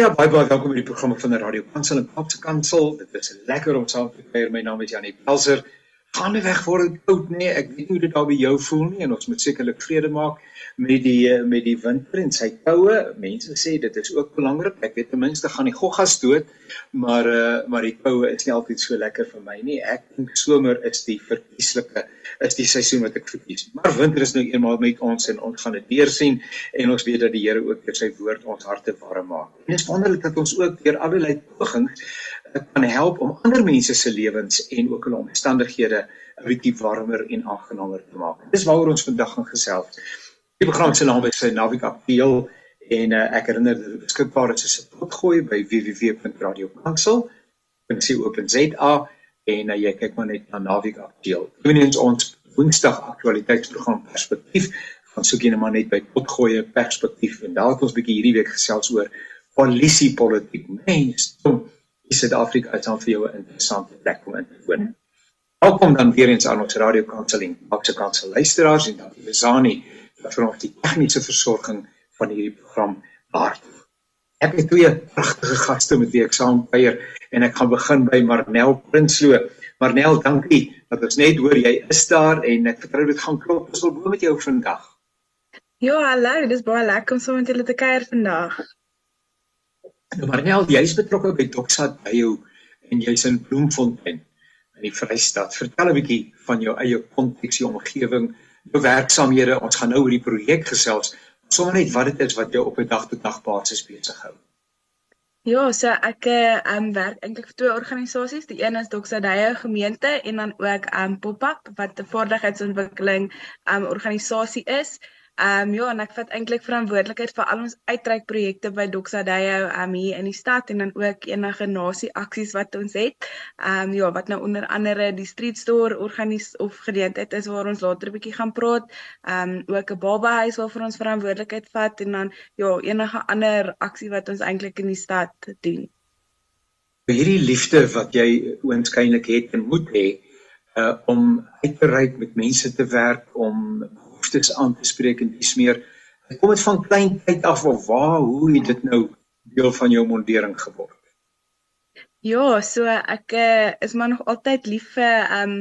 Ja, baie baie welkom by die programme van die Radio Kansel en Kaapse Kansel. Dit is lekker om saam te kuier. My naam is Janie Pelser. Gaan nie weg voor dit koud nie. Ek weet nie hoe dit daar by jou voel nie en ons moet sekerlik vrede maak met die eh, met die winter en sy koue. Mense sê dit is ook belangrik. Ek weet ten minste gaan die goggas dood, maar uh maar die koue is nie altyd so lekker vir my nie. Ek dink somer is die verkieslike is die seisoen wat ek verkies. Maar winter is nou eenmaal met ons en ons gaan dit weer sien en ons weet dat die Here ook deur sy woord ons harte warm maak. En dit is wonderlik dat ons ook deur allerlei pogings kan help om ander mense se lewens en ook hulle omstandighede 'n bietjie warmer en aangenamer te maak. Dis waaroor ons vandag gaan gesels. Die program se naam is Navigapeel en uh, ek herinner dat dit beskikbaar is as 'n potgooi by www.radiokansel.co.za en uh, jy kyk maar net na Navigapeel. Wanneer ons Woensdag aktualiteitsprogram perspektief gaan soek jy net maar net by potgoeie perspektief en daar het ons bietjie hierdie week gesels oor polisie politiek. Mens, is Suid-Afrika is dan vir jou 'n interessante plek om in te woon. Welkom dan weer eens aan ons radio kanseling. Akse kansel luisteraars en dan die Zani wat vir ons die tegniese versorging van hierdie program baart. Ek het twee pragtige gaste met wie ek saam kuier en ek gaan begin by Marnel Prinsloo. Marnel, dankie dat ons net hoor jy is daar en ek vertrou dit gaan klop. Ons wil bo met jou vandag. Ja, hallo, dis baie lekker om saam met julle te kuier vandag. Nou Marnel, jy's betrokke by Doxa jou en jy's in Bloemfontein in die Vrystaat. Vertel 'n bietjie van jou eie konteks, jou omgewing, jou werksamehede. Ons gaan nou oor die projek gesels. Sommige net wat dit is wat jou op 'n dag-tot-dag basis besig hou. Ja, so ek ehm um, werk eintlik vir twee organisasies. Die een is Doxadeya gemeente en dan ook ehm um, Pop-up wat 'n vaardigheidsontwikkeling ehm um, organisasie is. Ehm um, ja, en ek vat eintlik verantwoordelikheid vir al ons uitreikprojekte by Doxadeyo um, ehm, hier in die stad en dan ook enige nasie aksies wat ons het. Ehm um, ja, wat nou onder andere die street store organis of geleentheid is waar ons later 'n bietjie gaan praat. Ehm um, ook 'n babahuis waarvoor ons verantwoordelikheid vat en dan ja, enige ander aksie wat ons eintlik in die stad doen. Hierdie liefde wat jy oënskynlik het en moet hê uh om uit te reik met mense te werk om behoeftes aan te spreek en dis meer. Kom dit van klein tyd af of waar hoe het dit nou deel van jou mondering geword Ja, so ek uh, is maar nog altyd lief vir um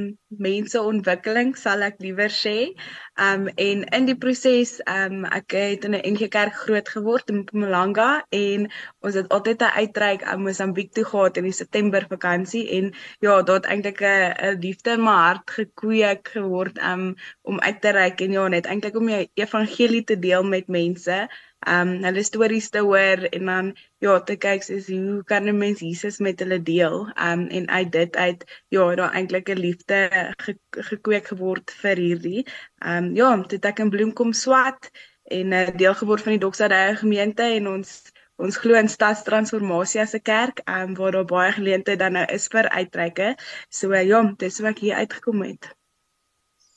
mense ontwikkeling, sal ek liewer sê. Um en in die proses um ek het in 'n NG Kerk groot geword in Mpumalanga en ons het altyd 'n uitreik aan Mosambiek toe gehad in die September vakansie en ja, daar het eintlik 'n liefde in my hart gekweek geword um om uit te reik en ja, net eintlik om die evangelie te deel met mense um hulle stories te hoor en dan ja te kyk soos hoe kan 'n mens Jesus met hulle deel? Um en uit dit uit ja daar eintlik 'n liefde ge, gekweek geword vir hierdie. Um ja dit ek in Bloemkom swat en 'n eh, deel geword van die Doxadeye gemeente en ons ons glo in stadstransformasie as 'n kerk um waar daar baie geleenthede dan nou is vir uitreike so uh, ja dis hoe ek hier uitgekom het.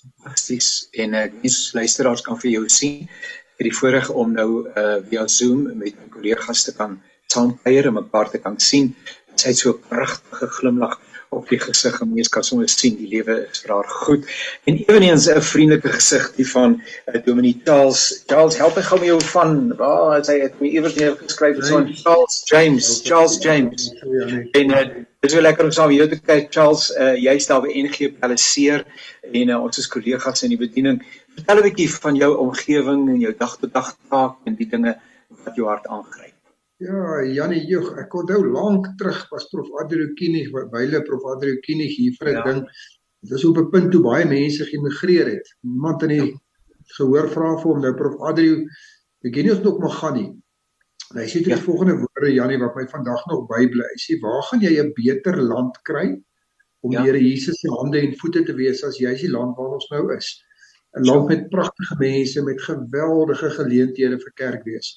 Fantasties en ek uh, dis luisteraars kan vir jou sien het die voorreg om nou uh via Zoom met my kollegas te kan saamkuier en mekaar te kan sien. Sy het so 'n pragtige glimlag op die gesig en mens kan sommer sien die lewe is vir haar goed. En eweniens 'n vriendelike gesig die van uh, Dominee Charles. Charles, help my gou met jou van waar oh, hy het my iewers neer geskryf so Charles James, Charles James. En uh, dit is wel lekker om saam hier te kyk Charles. Uh, jy staan by NG Palaceer en uh, ons is kollegas in die bediening. Vertel 'n bietjie van jou omgewing en jou dag-tot-dag taak en die dinge wat jou hart aangryp. Ja, Janie Joeg, ek onthou lank terug was Prof Adrio Kinig, wyle Prof Adrio Kinig hier vir 'n ja. ding. Dit was op 'n punt toe baie mense geïmigreer het. Niemand in die gehoor vra vir hom nou Prof Adrio, ek weet nie of dit nog mag gaan nie. Hy sê dit ja. volgende woorde Janie wat my vandag nog bybly. Hy sê, "Waar gaan jy 'n beter land kry om ja. die Here Jesus se hande en voete te wees as jy is die land waar ons nou is?" 'n land met pragtige mense met geweldige geleenthede vir kerkwees.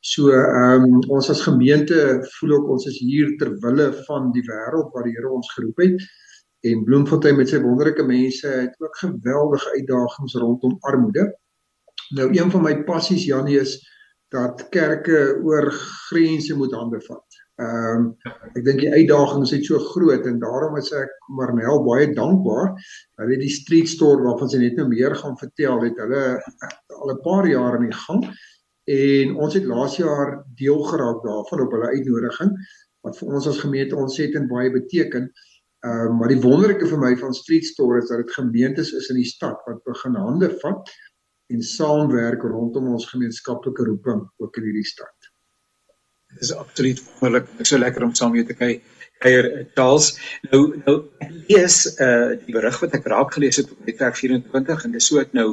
So ehm um, ons as gemeente voel ook ons is hier ter wille van die wêreld waar die Here ons geroep het en Bloemfontein met sy wonderlike mense het ook geweldige uitdagings rondom armoede. Nou een van my passies Janie is dat kerke oor grense moet hande vat. Ehm um, ek dink die uitdagings is so groot en daarom is ek Marnel baie dankbaar. Hulle het die street store waarvan sy net nou meer gaan vertel, het hulle al 'n paar jaar in die gang en ons het laas jaar deel geraak daarvan op hulle uitnodiging wat vir ons as gemeente ontsettend baie beteken. Ehm uh, maar die wonderlike vir my van Street Store is dat dit gemeentes is in die stad wat begin hande vat en saamwerk rondom ons gemeenskaplike roeping ook in hierdie stad. Is absoluut wonderlik. Ek so lekker om saam met jou te kyk. Eier eh, Charles. Nou nou lees uh die berig wat ek raak gelees het op Netwerk 24 en dis so ek nou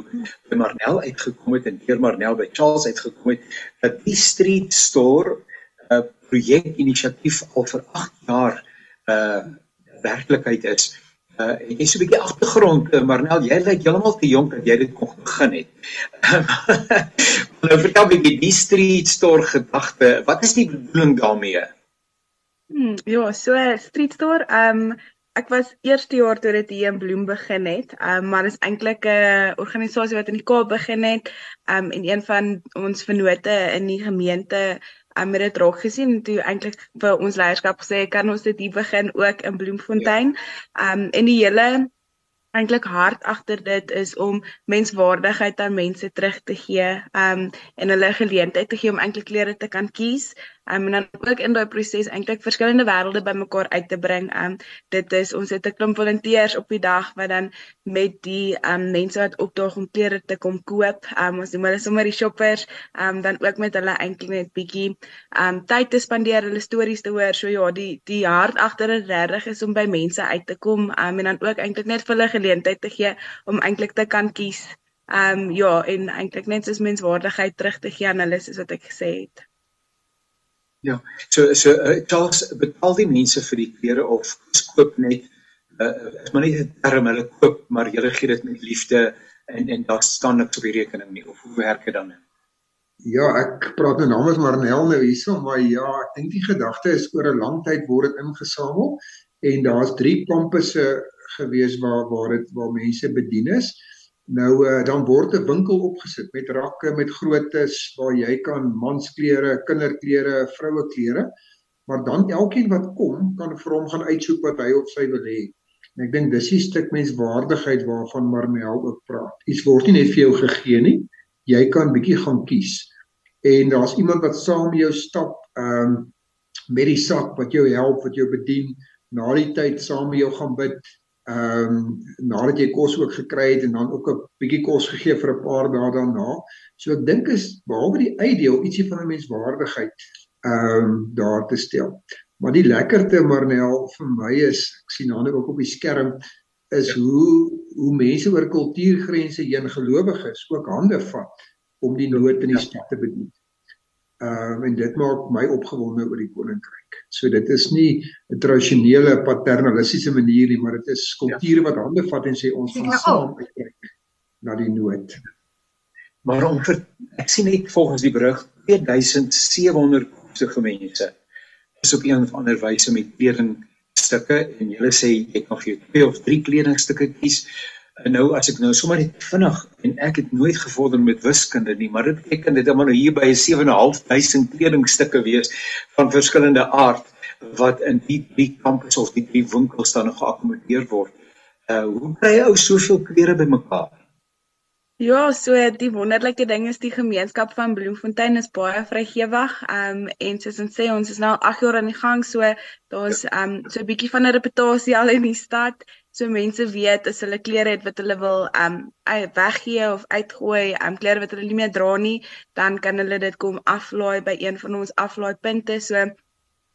by Marnel uitgekom het en deur Marnel by Charles uitgekom het dat die Street Store 'n uh, projek inisiatief al vir 8 jaar uh werklikheid is. Uh en jy so 'n bietjie agtergrond uh, Marnel, jy lyk heeltemal te jonk dat jy dit kon begin het. nou vertel 'n bietjie die Street Store gedagte. Wat is die bedoeling daarmee? Hmm, ja, so Street Store, ehm um, ek was eerste jaar toe dit hier in Bloem begin het. Ehm um, maar dit is eintlik 'n organisasie wat in die Kaap begin het. Ehm um, en een van ons vennote in die gemeente um, het dit raak gesien en toe eintlik vir ons leierskap gesê kan ons dit hier begin ook in Bloemfontein. Ehm um, en die hele eintlik hart agter dit is om menswaardigheid aan mense terug te gee, um en hulle geleentheid te gee om eintlik klere te kan kies. Um en dan ook in daai proses eintlik verskillende wêrelde bymekaar uit te bring. Um dit is ons het 'n klomp volonteërs op die dag wat dan met die um mense wat opdaag om klere te kom koop. Um ons noem hulle sommer die shoppers, um dan ook met hulle eintlik net bietjie um tyd te spandeer, hulle stories te hoor. So ja, die die hart agter dit regtig is om by mense uit te kom um en dan ook eintlik net vir hulle geleentheid te gee om eintlik te kan kies. Ehm um, ja, en eintlik net soos menswaardigheid terug te gee aan hulle soos wat ek gesê het. Ja. So so uh, Charles betaal die mense vir die klere of koop net uh, is maar nie 'n term hulle koop maar jy gee dit met liefde en en daar staan niks op die rekening nie of hoe werk dit dan? Ja, ek praat nou namens Marnel nou hierso, maar ja, ek dink die gedagte is oor 'n lang tyd word dit ingesamel en daar's drie kampusse gewees waar waar dit waar mense bedien is. Nou uh, dan word 'n winkel opgesit met rakke met grootes waar jy kan mansklere, kinderklere, vroueklere, maar dan elkeen wat kom kan vir hom gaan uitsoek wat hy of sy wil hê. En ek dink dis 'n stuk menswaardigheid waarvan Marmel ook praat. Iets word nie net vir jou gegee nie. Jy kan bietjie gaan kies. En daar's iemand wat saam met jou stap, ehm um, met die sak wat jou help, wat jou bedien, na die tyd saam met jou gaan bid, ehm um, nadat jy kos ook gekry het en dan ook 'n bietjie kos gegee vir 'n paar dae daarna. So ek dink is behalwe die uitdeel ietsie van 'n menswaardigheid ehm um, daar te stel. Maar die lekkerte Marnel vir my is ek sien nou ook op die skerm is ja. hoe hoe mense oor kultuurgrense heen gelowiges ook hande vat om die nood in die ja. stad te bedien. Ehm um, en dit maak my opgewonde oor die koninkryk. So dit is nie 'n tradisionele paternalistiese manier nie, maar dit is kulture ja. wat hande vat en sê ons gaan saam uitkyk na die nood. Maar om vir ek sien net volgens die berig 2700 kopse mense is op een of ander wyse met kledingstukke en hulle sê jy kan vir jou twee of drie kledingstukke kies. En nou as ek nou sommer net vinnig en ek het nooit gevorder met wiskunde nie, maar dit beteken dit moet nou hier by 7.500 kledingstukke wees van verskillende aard wat in die drie kampus of die drie winkels dan geakkommodeer word. Uh hoe kry jy ou soveel klere bymekaar? Ja, so die wonderlike ding is die gemeenskap van Bloemfontein is baie vrygewig. Um en soos ons sê, ons is nou 8 jaar aan die gang, so daar's um so 'n bietjie van 'n reputasie al in die stad. So mense weet as hulle klere het wat hulle wil um weggee of uitgooi, um klere wat hulle nie meer dra nie, dan kan hulle dit kom aflaai by een van ons aflaaipunte. So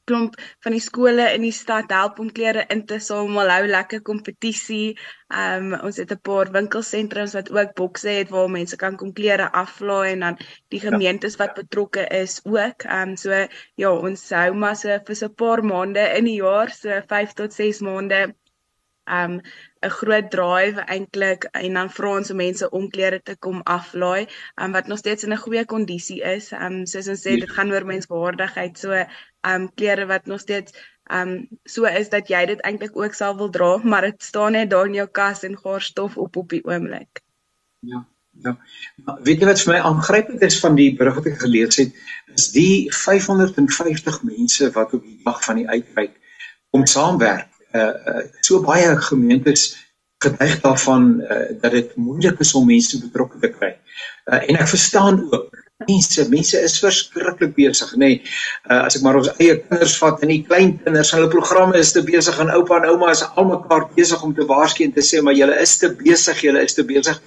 klomp van die skole in die stad help om klere in te samel, hou lekker kompetisie. Um ons het 'n paar winkelsentrums wat ook bokse het waar mense kan kom klere aflaai en dan die ja. gemeentes wat betrokke is ook. Um so ja, ons hou maar so vir so 'n paar maande in die jaar, so 5 tot 6 maande um 'n groot drive eintlik en dan vra ons mense om klere te kom aflaai um wat nog steeds in 'n goeie kondisie is. Um soos ons sê dit gaan oor menswaardigheid. So um klere wat nog steeds um so is dat jy dit eintlik ook sal wil dra, maar dit staan net daar in jou kas en gaar stof op op die oomblik. Ja. Ja. Maar weet jy wat vir my aangrypend is van die berig wat ek gelees het, is die 550 mense wat op die dag van die uitreik om saamwerk uh, so baie gemeentes getuig daarvan uh, dat dit moeilik is om mense betrokke te kry. Uh, en ek verstaan ook mense mense is verskriklik besig nê nee. uh, as ek maar ons eie kinders vat en die klein kinders hulle programme is te besig en oupa en ouma is almekaar besig om te waarsku en te sê maar julle is te besig julle is te besig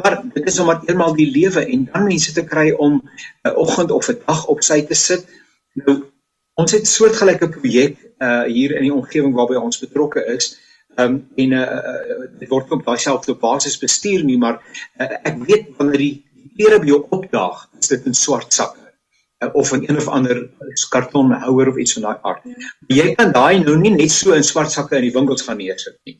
maar dit is omdat eenmal die lewe en dan mense te kry om 'n uh, oggend of 'n dag op sy te sit nou ons het soortgelyke projek uh, hier in die omgewing waarby ons betrokke is um, en uh, dit word op daai selfde basis bestuur nie maar uh, ek weet wanneer die klere by jou opdaag, is dit in swart sakke uh, of in een of ander kartonhouer of iets van daai aard. Jy kan daai nou nie net so in swart sakke in die winkels gaan neersit nie.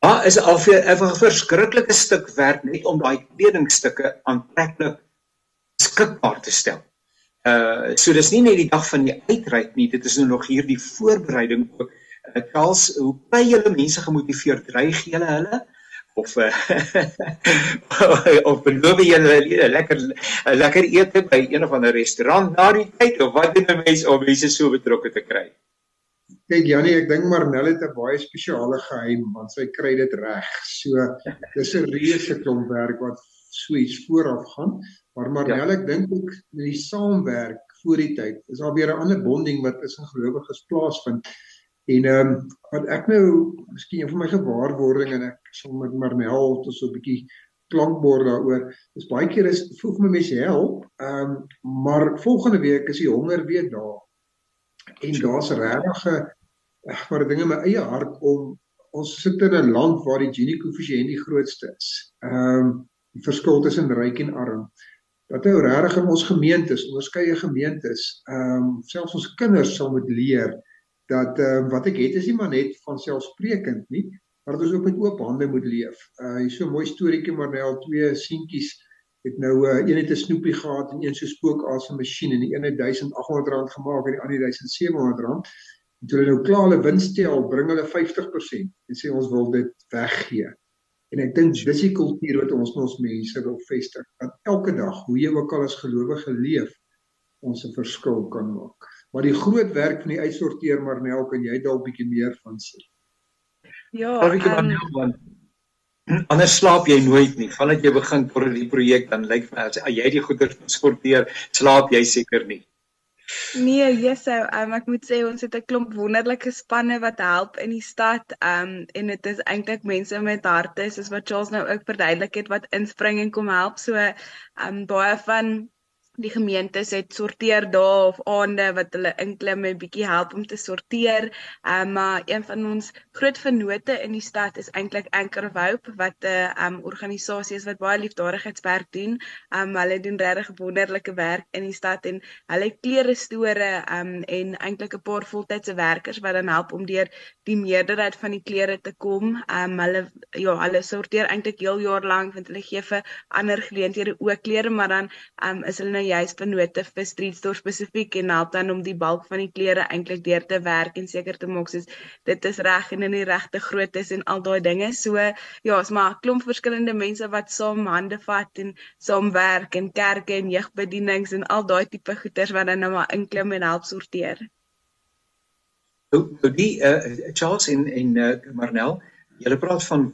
Daar is al vir 'n verskriklike stuk werk net om daai kledingstukke aantreklik beskikbaar te stel. Uh so dis nie net die dag van die uitreik nie, dit is nou nog hier die voorbereiding ook. Uh, Charles, hoe kry julle mense gemotiveerd? Dreig julle hulle? of uh, of beloof jy hulle lekker lekker ete by een of ander restaurant na die tyd of wat doen 'n mens om mense so betrokke te kry? Kyk Janie, ek dink Marnel het 'n baie spesiale geheim want sy kry dit reg. So dis 'n reuse klomp werk wat so iets vooraf gaan. Maar Marnel, ja. ek dink ook met die saamwerk voor die tyd is daar weer 'n ander bonding wat tussen gelowiges plaasvind. En ehm um, wat ek nou miskien een van my gewaarwordinge en ek sal met Marnel tot so 'n bietjie klankbord daaroor. Dis baie keer is voel vir my mense help. Ehm um, maar volgende week is die honger weer daar. En daar's regtig 'n ag maar dinge in my eie hart om ons sit in 'n land waar die Gini koëffisiënt die grootste is. Ehm um, die verskil tussen ryk en arm. Dat ou regtig in ons gemeentes, onderskeie gemeentes, ehm um, selfs ons kinders sal moet leer dat ehm uh, wat ek het is nie maar net van selfsprekend nie, maar dat ons ook met oop hande moet leef. Uh hier so 'n mooi storieetjie maar nou al twee seentjies het nou uh, een het 'n snoepie gehad en een so spookasem masjien en die een het 1800 rand gemaak en die ander 1700 rand. En toe hulle nou klaar hulle wins tel, bring hulle 50% en sê ons wil dit weggee. En ek dink dis die kultuur wat ons ons mense wil vestig. Dat elke dag, hoe jy ook al as gelowige leef, ons 'n verskil kan maak. Maar die groot werk van die uitsorteer Marnel kan jy dalk bietjie meer van sê. Ja, um, want anders slaap jy nooit nie. Vandat jy begin vir die projek dan lyk my as jy die goeder sorteer, slaap jy seker nie. Nee, so, um, ek moet sê ons het 'n klomp wonderlike spanne wat help in die stad. Um en dit is eintlik mense met harte, soos wat Charles nou ook verduidelik het wat inspring en kom help. So um baie van die gemeentes het sorteer dae of aande wat hulle inklim en bietjie help om te sorteer. Ehm um, maar een van ons groot vennote in die stad is eintlik Anchor of Hope wat 'n uh, ehm um, organisasie is wat baie liefdadigheidswerk doen. Ehm um, hulle doen regtig wonderlike werk in die stad en hulle klere store ehm um, en eintlik 'n paar voltydse werkers wat dan help om deur die meerderheid van die klere te kom. Ehm um, hulle ja, hulle sorteer eintlik heel jaar lank want hulle gee vir ander geleenthede ook klere, maar dan ehm um, is hulle nou juist benote vir street store spesifiek en help dan om die balk van die klere eintlik deur te werk en seker te maak soos dit is reg en in die regte grootte en al daai dinge. So ja, is maar 'n klomp verskillende mense wat saam hande vat en saam werk in kerke en jeugbedienings en al daai tipe goeders wat dan nou maar inklim en help sorteer. Nou die uh, Charles en en uh, Marnel, julle praat van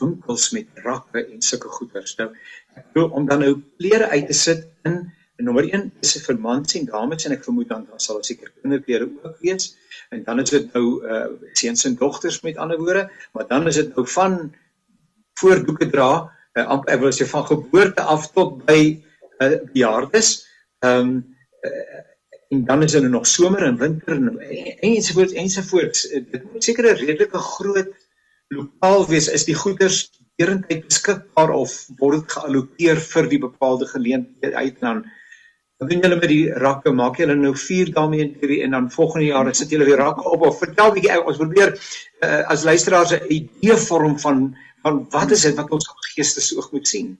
winkels met rakke en sulke goeders. Nou ek glo om dan nou klere uit te sit in En nommer 1 is vir mans en dames en ek vermoed dan daar sal seker kinderklere ook wees. En dan is dit nou uh seuns en dogters met ander woorde, maar dan is dit nou van voordoeke dra, uh, ek wil sê van geboorte af tot by uh bejaardes. Ehm um, uh, en dan is dit nou nog somer en winter en ensovoorts ensovoorts. Dit moet seker 'n redelike groot lokaal wees. Is die goederes derentyd beskikbaar of word dit geallokeer vir die bepaalde geleentheid uit dan doen julle met die rakke? Maak julle nou 4 daarmee in hierdie en dan volgende jaar sit julle weer rakke op of vertel bietjie ons probeer uh, as luisteraars 'n idee vorm van van wat is dit wat ons op geestesoog moet sien?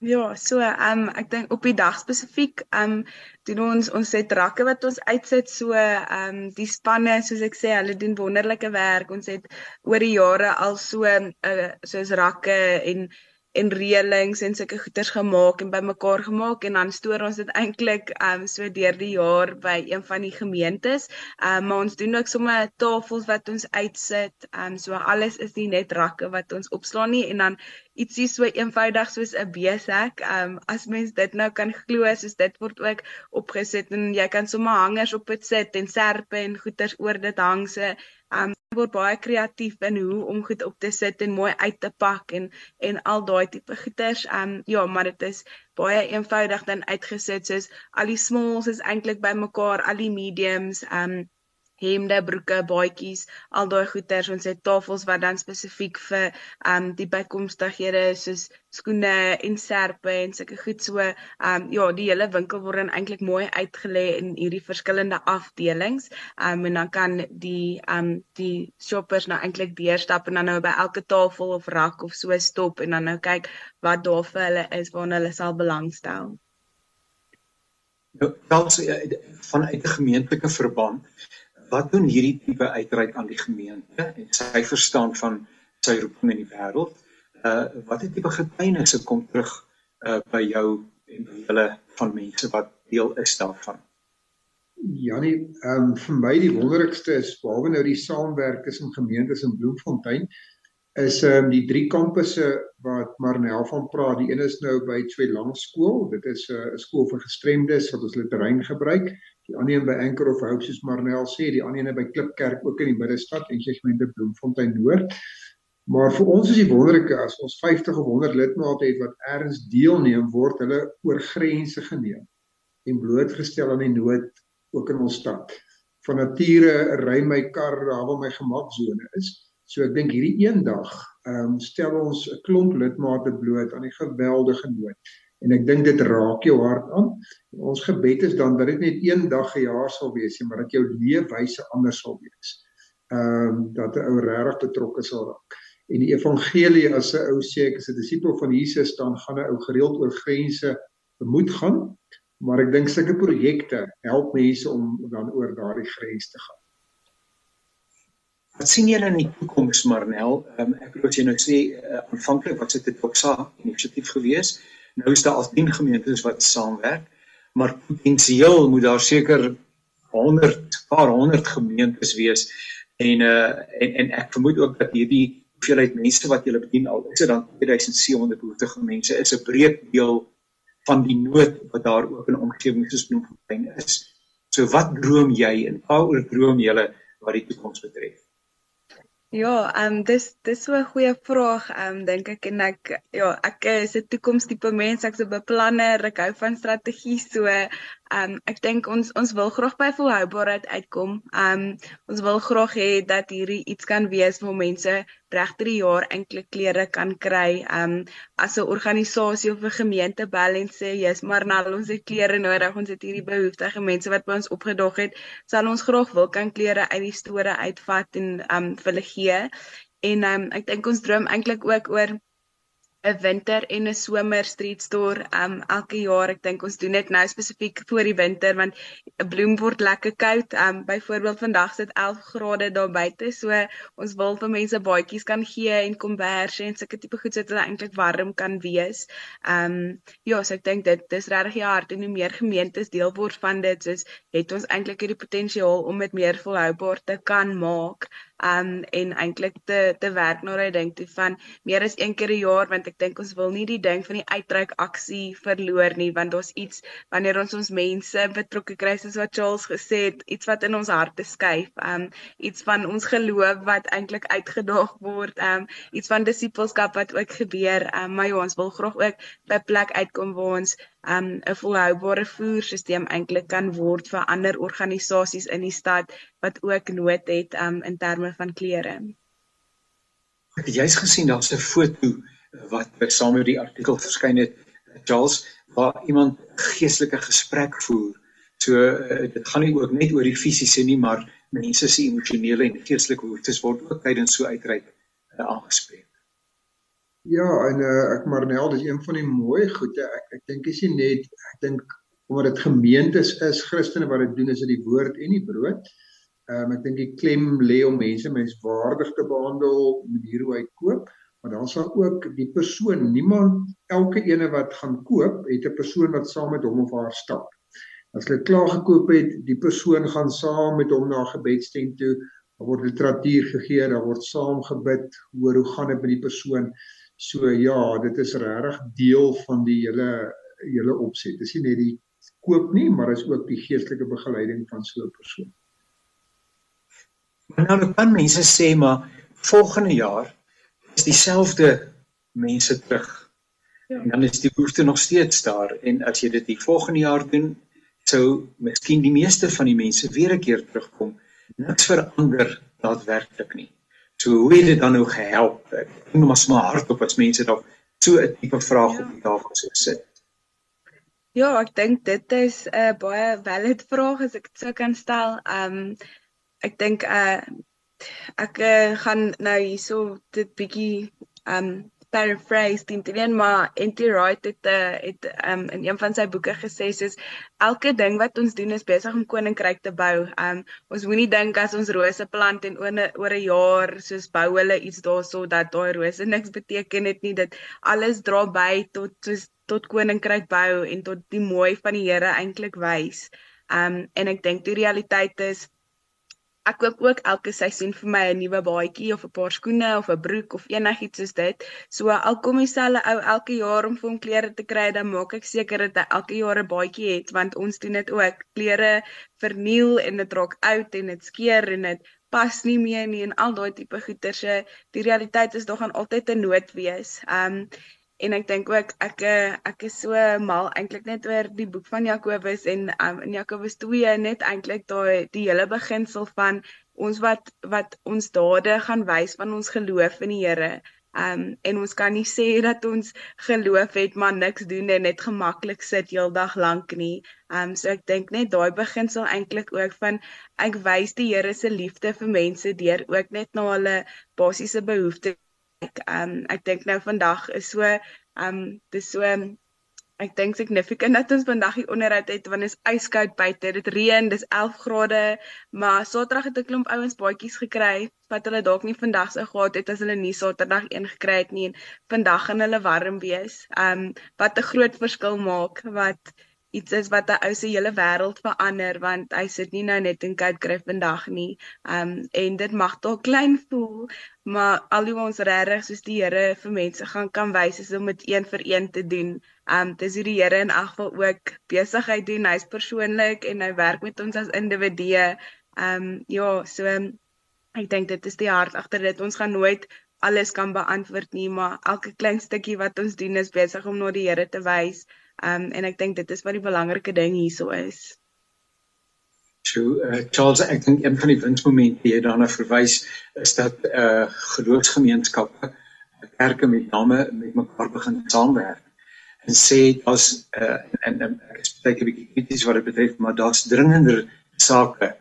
Ja, so ehm um, ek dink op die dag spesifiek ehm um, doen ons ons het rakke wat ons uitsit so ehm um, die spanne soos ek sê hulle doen wonderlike werk. Ons het oor die jare al so uh, soos rakke en en reëlings en sulke goeders gemaak en bymekaar gemaak en dan stoor ons dit eintlik um so deur die jaar by een van die gemeentes. Um maar ons doen ook sommer tafels wat ons uitsit. Um so alles is nie net rakke wat ons opslaan nie en dan ietsie so eenvoudig soos 'n besak. Um as mens dit nou kan glo, soos dit word ook opgesit en jy kan sommer hangers op dit sit en serpe en goeders oor dit hang se. Um word baie kreatief in hoe om goed op te sit en mooi uit te pak en en al daai tipe goeders. Um ja, maar dit is baie eenvoudig dan uitgesit soos al die smalls is eintlik bymekaar, al die mediums. Um hemde, broeke, baadjies, al daai goeders. Ons het tafels wat dan spesifiek vir um die bykomstighede soos skoene en serpe en sulke goed so. Um ja, die hele winkel word dan eintlik mooi uitgelê in hierdie verskillende afdelings. Um en dan kan die um die shoppers nou eintlik deurstap en dan nou by elke tafel of rak of so stop en dan nou kyk wat daar vir hulle is waarna hulle sal belangstel. Nou, eh, vanuit 'n gemeentelike verband wat doen hierdie tipe uitreik aan die gemeente en sy verstaan van sy roeping in die wêreld? Uh wat het tipe getuienisse kom terug uh by jou en by hulle van mense wat deel is daarvan? Janie, ehm um, vir my die wonderlikste is behalwe nou die saamwerk tussen gemeentes in Bloemfontein is ehm um, die drie kampusse wat Marnel van praat. Die een is nou by Tweelang skool. Dit is 'n uh, skool vir gestremdes wat ons literatuur gebruik die ander een by Anchor of Hope soos Marnel sê, die ander een by Klipkerk ook in die middestad en segmente Bloemfontein Noord. Maar vir ons is die wonderlike as ons 50 of 100 lidmate het wat ergens deelneem, word hulle oor grense geneem en blootgestel aan die nood ook in ons stad. Van nature ry my kar daar waar my gemaksone is. So ek dink hierdie een dag ehm um, stel ons 'n klomp lidmate bloot aan die geweldige nood en ek dink dit raak jou hart aan. Ons gebed is dan dat dit net een dag 'n jaar sal wees, maar dat jou leefwyse anders sal wees. Ehm um, dat 'n ou regtig betrokke sal raak. En die evangelie as 'n ou sê ek is 'n disipel van Jesus, dan gaan 'n ou gereeld oor grense moet gaan, maar ek dink sulke projekte help mense om dan oor daardie grens te gaan. Wat sien julle in die toekoms, Marnel? Um, ek wil jy nou sê uh, aanvanklik wat dit 'n toksa inisiatief gewees het Nou is daar al 10 gemeentes wat saamwerk, maar potensieel moet daar seker 100, paar 100 gemeentes wees en uh en, en ek vermoed ook dat hierdie hoeveelheid mense wat julle bedien al is dit dan 2700 behoeftige mense is 'n breed deel van die nood wat daar ook in omgewings soos Bloemfontein is. So wat droom jy en waaroor droom julle wat die toekoms betref? Ja, ehm um, dis dis so 'n goeie vraag, ehm um, dink ek en ek ja, ek is 'n toekomstipe mens, ek's 'n beplanner, ek hou van strategie so. Ehm um, ek dink ons ons wil graag by volhoubaarheid uitkom. Ehm um, ons wil graag hê dat hierdie iets kan wees waar mense regter die jaar enkele klere kan kry. Ehm um, as 'n organisasie of 'n gemeente bel en sê, "Jesus, maar nou ons het klere nodig. Ons het hierdie behoeftige mense wat by ons opgedag het, sal ons graag wil kan klere uit die store uitvat en ehm um, vir hulle gee." En ehm um, ek dink ons droom eintlik ook oor 'n winter en 'n somer street store um elke jaar. Ek dink ons doen dit nou spesifiek vir die winter want 'n bloem word lekker koud. Um byvoorbeeld vandag sit 11 grade daar buite. So ons wil vir mense baadjies kan gee en komberse en sulke tipe goed sodat hulle eintlik warm kan wees. Um ja, so ek dink dit dis regtig die hart en hoe meer gemeentes deel word van dit, soos het ons eintlik hierdie potensiaal om dit meer volhoubaar te kan maak um en eintlik te te werk na daai ding toe van meer as een keer 'n jaar want ek dink ons wil nie die ding van die uitreik aksie verloor nie want daar's iets wanneer ons ons mense betrokke kry soos wat Charles gesê het iets wat in ons harte skuif um iets van ons geloof wat eintlik uitgedaag word um iets van disipelskap wat ook gebeur um maar ja ons wil graag ook by plek uitkom waar ons um 'n volhoubare voerstelsel eintlik kan word vir ander organisasies in die stad wat ook nood het um in terme van klere. Ek het juist gesien daar's 'n foto wat saam met die artikel verskyn het Charles waar iemand geestelike gesprek voer. So uh, dit gaan nie ook net oor die fisiese nie, maar mense se emosionele en geestelike behoeftes word ook tydens so uitreik aangespreek. Ja, en uh, ek Marnel, dis een van die mooi goede. Ek ek dink is nie net ek dink omdat dit gemeentes is, Christene wat dit doen is dit die woord en die brood. Ehm um, ek dink die klem lê om mense menswaardig te behandel, manier hoe hy koop, maar dan sal ook die persoon niemand elke ene wat gaan koop het 'n persoon wat saam met hom of haar stap. As hulle klaar gekoop het, die persoon gaan saam met hom na gebedstent toe, daar word literatuur gegee, daar word saam gebid, hoor hoe gaan dit met die persoon. So ja, dit is regtig deel van die hele hele opset. Dis nie net die koop nie, maar is ook die geestelike begeleiding van so 'n persoon. Maar nou kan mense sê maar volgende jaar is dieselfde mense terug. Ja. En dan is die behoefte nog steeds daar en as jy dit die volgende jaar doen, sou miskien die meeste van die mense weer 'n keer terugkom. Niks verander daadwerklik nie. So hoe het dit dan nou gehelp? Ek dink maar smaak hardop as mense dalk so 'n tipe vraag ja. op die tafel sou sit. Ja, ek dink dit is 'n baie valid vraag as ek dit sou kan stel. Ehm um, ek dink uh ek uh, gaan nou hierso dit bietjie um paraphrase teen te leen maar NT Wright het uh, het um in een van sy boeke gesê soos elke ding wat ons doen is besig om koninkryk te bou. Um ons moenie dink as ons rose plant en 'n oor 'n jaar soos bou hulle iets daarso dat daai rose niks beteken het nie. Dit alles dra by tot soos tot koninkryk bou en tot die mooi van die Here eintlik wys. Um en ek dink die realiteit is ek koop ook elke seisoen vir my 'n nuwe baadjie of 'n paar skoene of 'n broek of enigiets soos dit. So al kom dieselfde ou elke jaar om vir hom klere te kry, dan maak ek seker dat hy elke jaar 'n baadjie het want ons doen dit ook. Klere verniel en dit raak oud en dit skeur en dit pas nie meer nie en al daai tipe goeder se. Die realiteit is nog aan altyd 'n nood wees. Um en ek dink ook ek ek is so mal eintlik net oor die boek van Jakobus en um, in Jakobus 2 net eintlik daai die hele beginsel van ons wat wat ons dade gaan wys van ons geloof in die Here. Um en ons kan nie sê dat ons geloof het maar niks doen en net gemaklik sit heeldag lank nie. Um so ek dink net daai beginsel eintlik ook van ek wys die Here se liefde vir mense deur ook net na hulle basiese behoeftes ek um ek dink nou vandag is so um dis so ek dink significant dat ons vandag hier onderhoud het want dit is yskoud buite. Dit reën dis 11 grade maar Saterdag het 'n klomp ouens baadjies gekry wat hulle dalk nie vandag sou gehad het as hulle nie Saterdag een gekry het nie. En vandag gaan hulle warm wees. Um wat 'n groot verskil maak wat iets is wat 'n ou se hele wêreld verander want hy sit nie nou net in Cape Cray vandag nie. Um en dit mag dalk klein voel, maar al hoe ons regtig soos die Here vir mense gaan kan wys is om dit een vir een te doen. Um dis hoe die Here in elk geval ook besigheid doen. Hy's persoonlik en hy werk met ons as individue. Um ja, so ek dink dit is die hart agter dit. Ons gaan nooit alles kan beantwoord nie, maar elke klein stukkie wat ons doen is besig om na die Here te wys. Um en ek dink dit is wat die belangrike ding hierso is. So uh, Charles, ek dink een van die winsmomente jy daarna verwys is dat uh geloofsgemeenskappe kerke met name met mekaar begin saamwerk en sê as uh en, en ek is baie bietjie krities wat dit betref, maar daar's dringender sake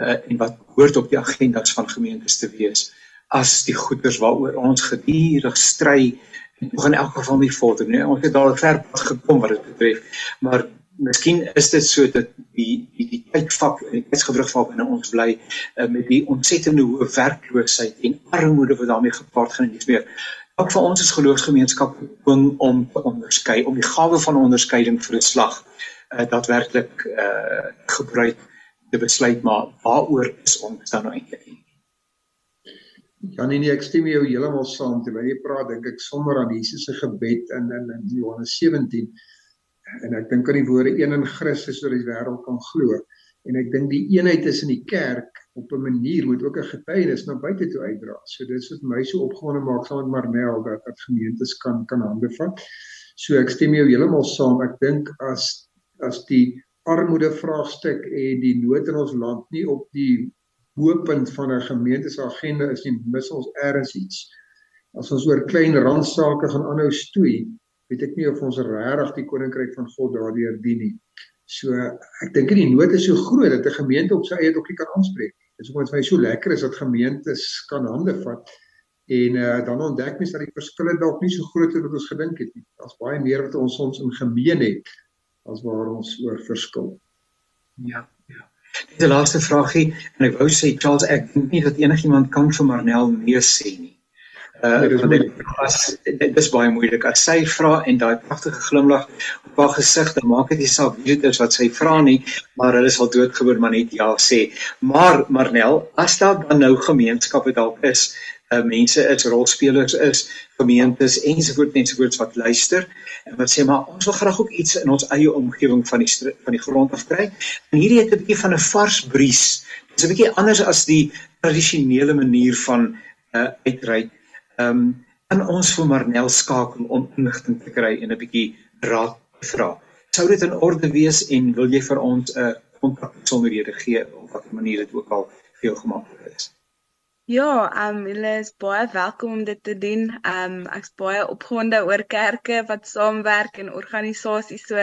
uh en wat hoort op die agendas van gemeentes te wees as die goeders waaroor ons gedurig stry nog in elk geval nie vorder nie. Ons het al ver pad gekom wat dit betref, maar miskien is dit so dat die die die tydvak en die tydsgewrig van binne ons bly uh, met die ontsettende hoë werkloosheid en armoede wat daarmee gepaard gaan en dis meer. Ook vir ons as geloofsgemeenskap dwing om te onderskei, om die gawe van onderskeiding vir 'n slag uh, daadwerklik uh, gebruik te besluit maar waaroor is ons dan nou eintlik? Ja nee nee, ek stem jou heeltemal saam terwyl jy praat, dink ek sommer aan Jesus se gebed in in in Johannes 17. En ek dink aan die woorde een in Christus sodat die wêreld kan glo. En ek dink die eenheid tussen die kerk op 'n manier moet ook 'n getuienis na buite toe uitdra. So dit is wat my so opgewonde maak saam met Marnel dat dat gemeentes kan kan hande vat. So ek stem jou heeltemal saam. Ek dink as as die armoede vraagstuk en die nood in ons land nie op die hoëpunt van 'n gemeente se agenda is nie mis ons ergens iets. As ons oor klein randsake gaan aanhou stoei, weet ek nie of ons regtig die koninkryk van God daardeur dien nie. So ek dink die nood is so groot dat 'n gemeente op sy eie dokkie kan aanspreek. Dit is omdat vir my so lekker is dat gemeentes kan hande vat en uh, dan ontdek mens dat die verskille dalk nie so groot is wat ons gedink het nie. Daar's baie meer wat ons ons in gemeen het as waar ons oor verskil. Ja, ja. Die laaste vraagie en ek wou sê Charles ek dink nie dat enigiemand kan vir Marnel nee sê nie. Uh nee, as dit is baie moeilik as sy vra en daai pragtige glimlag op haar gesig dan maak dit nie saak wie dit is wat sy vra nie, maar hulle sal doodgewoon maar net ja sê. Maar Marnel, as daar dan nou gemeenskappe dalk is, uh mense is rolspelers is, gemeentes ensovoorts ensovoorts wat luister en wat sê maar ons wil graag ook iets in ons eie omgewing van die van die grond af kry. En hierdie het 'n bietjie van 'n vars bries. Dit is 'n bietjie anders as die tradisionele manier van uh uitreik ehm um, in ons vir Marnel skakel om inligting te kry en 'n bietjie raad te vra. Sou dit in orde wees en wil jy vir ons 'n uh, kontak besonderhede gee op watter manier dit ook al vir jou gemaklik is? Ja, ehm um, julle is baie welkom om dit te doen. Ehm um, ek's baie opgewonde oor kerke wat saamwerk en organisasies so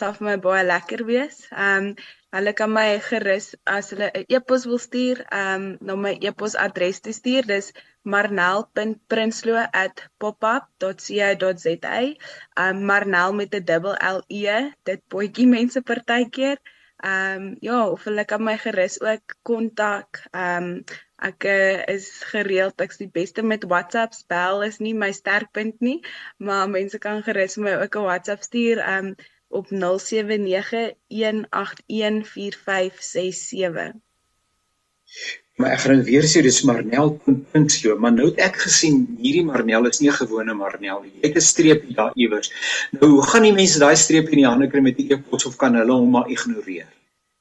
sal vir my baie lekker wees. Ehm um, hulle kan my gerus as hulle 'n e-pos wil stuur, ehm um, na my e-posadres te stuur. Dis marnel.prinsloo@popup.co.za. Um Marnel met 'n dubbel L E. Dit potjie mense partykeer. Um ja, of hulle kan my gerus ook kontak. Um ek uh, is gereeld ek's die beste met WhatsApp. Bel is nie my sterkpunt nie, maar mense kan gerus my ook 'n WhatsApp stuur um op 0791814567 maar ek gaan weer sê dis Marnel.so, maar nou het ek gesien hierdie Marnel is nie 'n gewone Marnel nie. Jy het 'n streepie daar iewers. Nou hoe gaan die mense daai streepie in die hande kry met die e-pos of kan hulle hom maar ignoreer?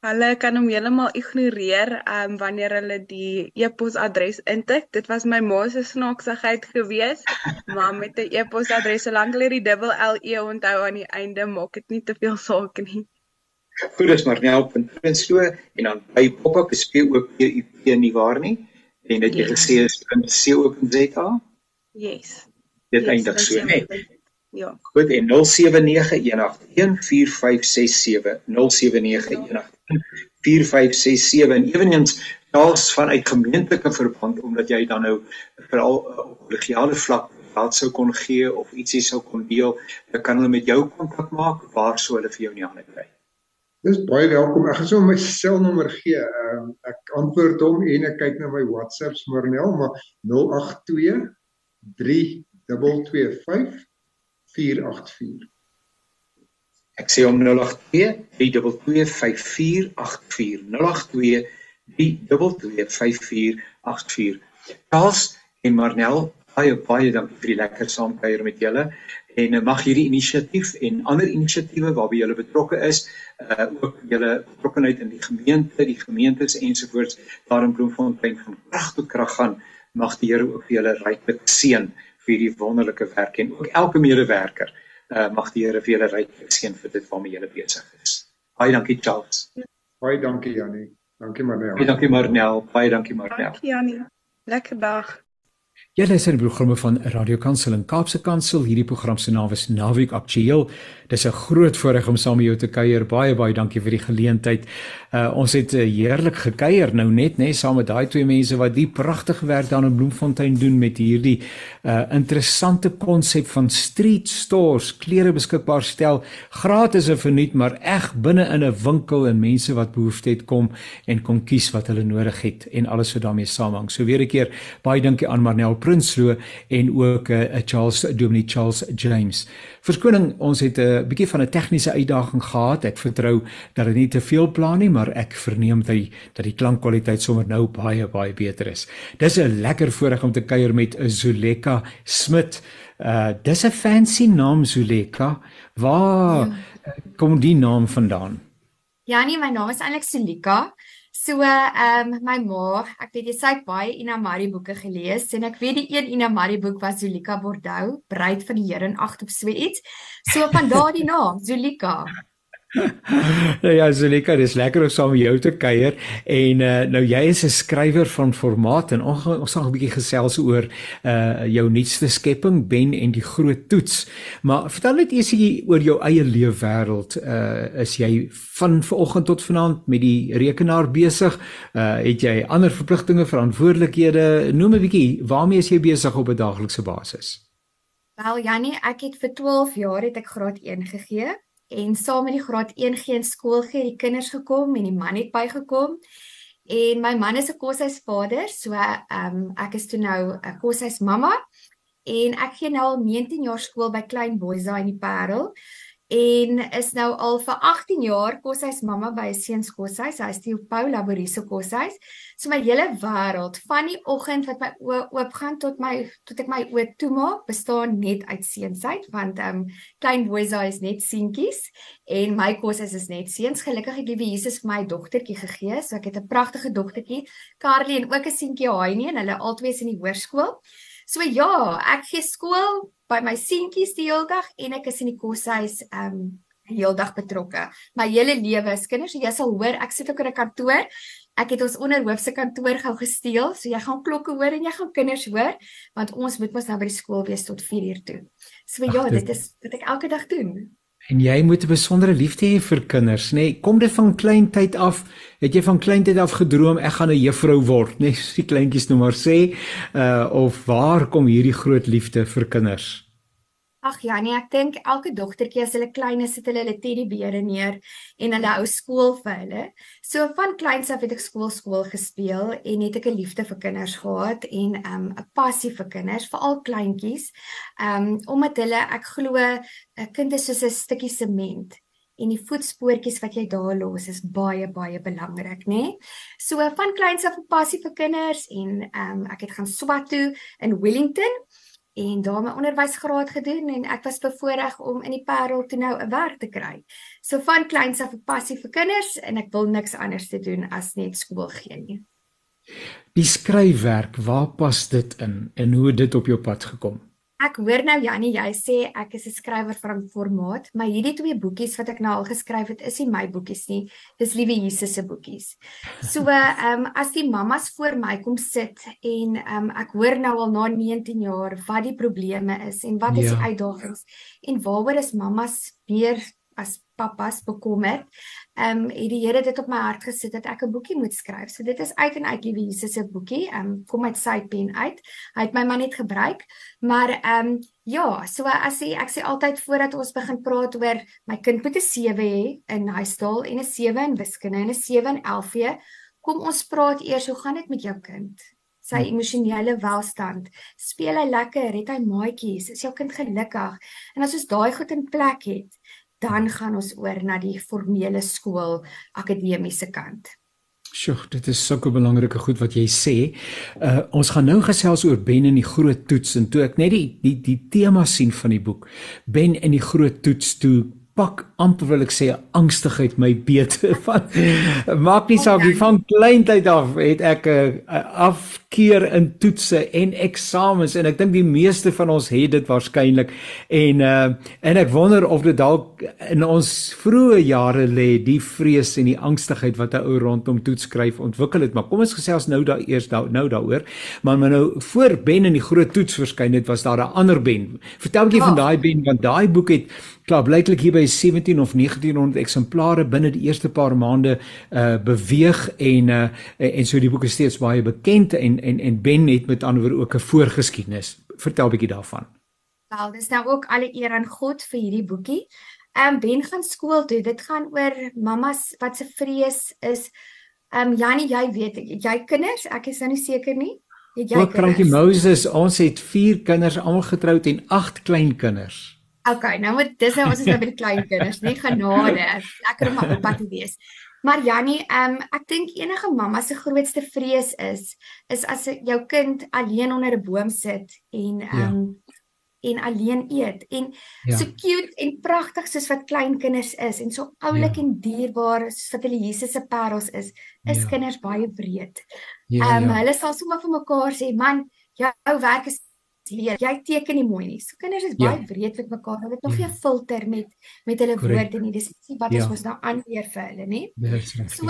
Hulle kan hom heeltemal ignoreer um, wanneer hulle die e-posadres intik. Dit was my ma se snaaksigheid gewees, maar met 'n e-posadres solank hulle die dubbel L E onthou aan die einde, maak dit nie te veel saak nie. Goed, dis maar nou op 'n punt so en dan by pop-up is P O P U P nie waar nie. En dit jy yes. gesê is C O P Z A? Yes. Dit yes, eindig so, né? Ja. Goed, en 0791814567 0791814567 en eweneens daar's vanuit gemeentelike verband omdat jy dan nou veral uh, op kollegiale vlak wat sou kon gee of ietsie sou kon deel, dan kan hulle met jou kontak maak waar sou hulle vir jou in die hande kry. Dis baie welkom. Ek gaan sommer my selnommer gee. Uh, ek antwoord hom en ek kyk na my WhatsApp Smarnel, maar 082 3225 484. Ek sê om 082 3225 484. 082 3225 Charles en Marnel, baie baie dankie vir die lekker saamkuier met julle en uh, mag hierdie inisiatief en ander inisiatiewe waarby jy betrokke is, uh ook julle betrokkeheid in die gemeente, die gemeentes ensovoorts daar in Bloemfontein van krag tot krag gaan. Mag die Here ook vir julle ryklik seën vir hierdie wonderlike werk en ook elke medewerker. Uh mag die Here vir julle ryklik seën vir dit waarmee julle besig is. Baie dankie Charles. Baie dankie Janie. Dankie Marnel. Baie dankie Marnel. Baie dankie Marnel. Dankie Janie. Lekker dag. Jy luister die programme van Radio Kansel en Kaapse Kansel. Hierdie program se naam is Naweek Aktueel. Dis 'n groot voorreg om saam met jou te kuier. Baie baie dankie vir die geleentheid. Uh ons het uh, heerlik gekuier nou net, nê, saam met daai twee mense wat die pragtige werk daar in Bloemfontein doen met hierdie uh interessante konsep van street stores, klere beskikbaar stel, gratis en verniet, maar eg binne in 'n winkel en mense wat behoefte het kom en kom kies wat hulle nodig het en alles wat daarmee saamhang. So weer 'n keer baie dankie aan Marnel Prinsloo en ook 'n uh, Charles Dominic Charles James. Verskoning, ons het 'n bietjie van 'n tegniese uitdaging gehad. Ek vertrou dat dit nie te veel plan nie, maar ek verneem dat die dat die klankkwaliteit sommer nou baie baie beter is. Dis 'n lekker voorreg om te kuier met Zuleka Smit. Uh dis 'n fancy naam Zuleka. Waar ja. kom die naam vandaan? Ja nee, my naam is eintlik Zuleka. So ehm um, my ma, ek weet jy sê baie Ina Marie boeke gelees en ek weet die een Ina Marie boek was Zulika Bordeaux, Bruid van die Here en agt op so iets. So van daardie naam, Zulika. nou ja, Zulika, dis lekker om saam met jou te kuier en uh, nou jy is 'n skrywer van formaat en ons ons gaan 'n bietjie gesels oor uh jou nuutste skepping Ben en die groot toets. Maar vertel net eers oor jou eie leefwêreld. Uh is jy van vanoggend tot vanaand met die rekenaar besig? Uh het jy ander verpligtinge, verantwoordelikhede? Noem 'n bietjie, waarmee is jy besig op 'n daaglikse basis? Wel Jannie, ek het vir 12 jaar het ek graad 1 gegee en saam met die graad 1 geen skool gee die kinders gekom en die man het bygekom. En my man is 'n koshuisvader so ehm um, ek is toe nou 'n koshuismamma. En ek gee nou al 19 jaar skool by Klein Boysa in die Parel en is nou al vir 18 jaar koshuis mamma by 'n seuns koshuis. Hy is die Paul Laboriso koshuis. So my hele wêreld van die oggend wat my oë oopgaan tot my tot ek my oë toemaak, bestaan net uit seunsheid want ehm um, klein Boysa is net seentjies en my koshuis is net seuns. Gelukkig het liewe Jesus vir my dogtertjie gegee, so ek het 'n pragtige dogtertjie, Carly en ook 'n seentjie Haai en hulle albei is in die hoërskool. So ja, ek gee skool by my seentjies die hele dag en ek is in die koshuis um heeldag betrokke. My hele lewe is kinders, jy sal hoor ek sit ook in 'n kantoor. Ek het ons onderhoofse kantoor gou gesteel, so jy gaan klokke hoor en jy gaan kinders hoor, want ons moet mos nou by die skool wees tot 4uur toe. So ja, Ach, dit is wat ek elke dag doen. En jy moet 'n besondere liefde hê vir kinders, nê? Nee, kom dit van klein tyd af? Het jy van klein tyd af gedroom ek gaan 'n juffrou word, nê? Nee, die kleintjies nou maar sê, uh of waar kom hierdie groot liefde vir kinders? Ag ja, nee, ek dink elke dogtertjie as hulle klein is, sit hulle hulle teddybeere neer en hulle hou skool vir hulle. So van kleins af het ek skool skool gespeel en het ek 'n liefde vir kinders gehad en 'n um, 'n passie vir kinders, veral kleintjies. Um omdat hulle ek glo 'n kind is soos 'n stukkie sement en die voetspoortjies wat jy daar los is baie baie belangrik, nê? Nee? So van kleins af 'n passie vir kinders en um ek het gaan swat toe in Wellington en daar my onderwysgraad gedoen en ek was bevoorreg om in die Parel toe nou 'n werk te kry. So van kleins af 'n passie vir kinders en ek wil niks anders te doen as net skool gee nie. Die skryfwerk, waar pas dit in en hoe het dit op jou pad gekom? Ek hoor nou Jannie, jy sê ek is 'n skrywer van formaat, maar hierdie twee boekies wat ek nou al geskryf het, is nie my boekies nie. Dis liewe Jesus se boekies. So, ehm um, as die mammas voor my kom sit en ehm um, ek hoor nou al na 19 jaar wat die probleme is en wat is ja. die uitdagings en waaroor is mammas meer as pappas bekommer. Ehm um, het die Here dit op my hart gesit dat ek 'n boekie moet skryf. So dit is uit en uit liewe Jesus se boekie. Ehm um, kom uit sy pen uit. Hy het my maar net gebruik. Maar ehm um, ja, so as jy ek sê altyd voordat ons begin praat oor my kind moet 'n 7 hê in huistaal en 'n 7 in wiskunde en 'n 7 in LV, kom ons praat eers hoe gaan dit met jou kind? sy hm. emosionele welstand. Speel hy lekker? Het hy maatjies? Is jou kind gelukkig? En as ons daai goed in plek het, dan gaan ons oor na die formele skool akademiese kant. Sjoe, dit is sulke belangrike goed wat jy sê. Uh ons gaan nou gesels oor Ben en die groot toets en toe ek net die die die tema sien van die boek Ben en die groot toets toe pak amper wil ek sê angstigheid my beet van. Maak nie saak wie van kleintyd af het ek 'n afkeer in toetse en eksamens en ek dink die meeste van ons het dit waarskynlik en uh, en ek wonder of dit dalk in ons vroeë jare lê die vrees en die angstigheid wat 'n ou rondom toets skryf ontwikkel het. Maar kom ons gesels nou daar eers da, nou daaroor maar maar nou voor Ben in die groot toets verskyn het was daar 'n ander Ben. Vertel 'n bietjie van daai Ben want daai boek het klaar blyklik hier by 17 of 1900 eksemplare binne die eerste paar maande uh beweeg en uh en so die boek is steeds baie bekend en en en Ben het met ander woorde ook 'n voorgeskiedenis. Vertel 'n bietjie daarvan. Wel, dis nou ook alle eer aan God vir hierdie boekie. Ehm um, Ben gaan skool toe. Dit gaan oor mammas wat se vrees is. Ehm um, Jannie, jy weet, jy kinders, ek is nou nie seker nie. Het jy kinders? Dankie Moses, ons het 4 kinders almal getroud en 8 kleinkinders. Okay, nou moet dis nou ons is nou by die klein kinders, nie genade. Lekker om op pad te wees. Maar Jannie, ehm um, ek dink enige mamma se grootste vrees is is as jou kind alleen onder 'n boom sit en ehm um, ja. en alleen eet en ja. so cute en pragtig soos wat klein kinders is en so oulik ja. en dierbaar soos wat hulle Jesus se parels is, is ja. kinders baie breed. Ja, ehm ja, um, ja. hulle sal sommer vir mekaar sê, "Man, jou werk is leer. Jy teken nie mooi nie. So kinders is ja. baie breed met mekaar. Hulle het nog nie 'n filter met met hulle Correct. woorde nie. Dis nie wat ja. ons mos nou aanleer vir hulle nie. So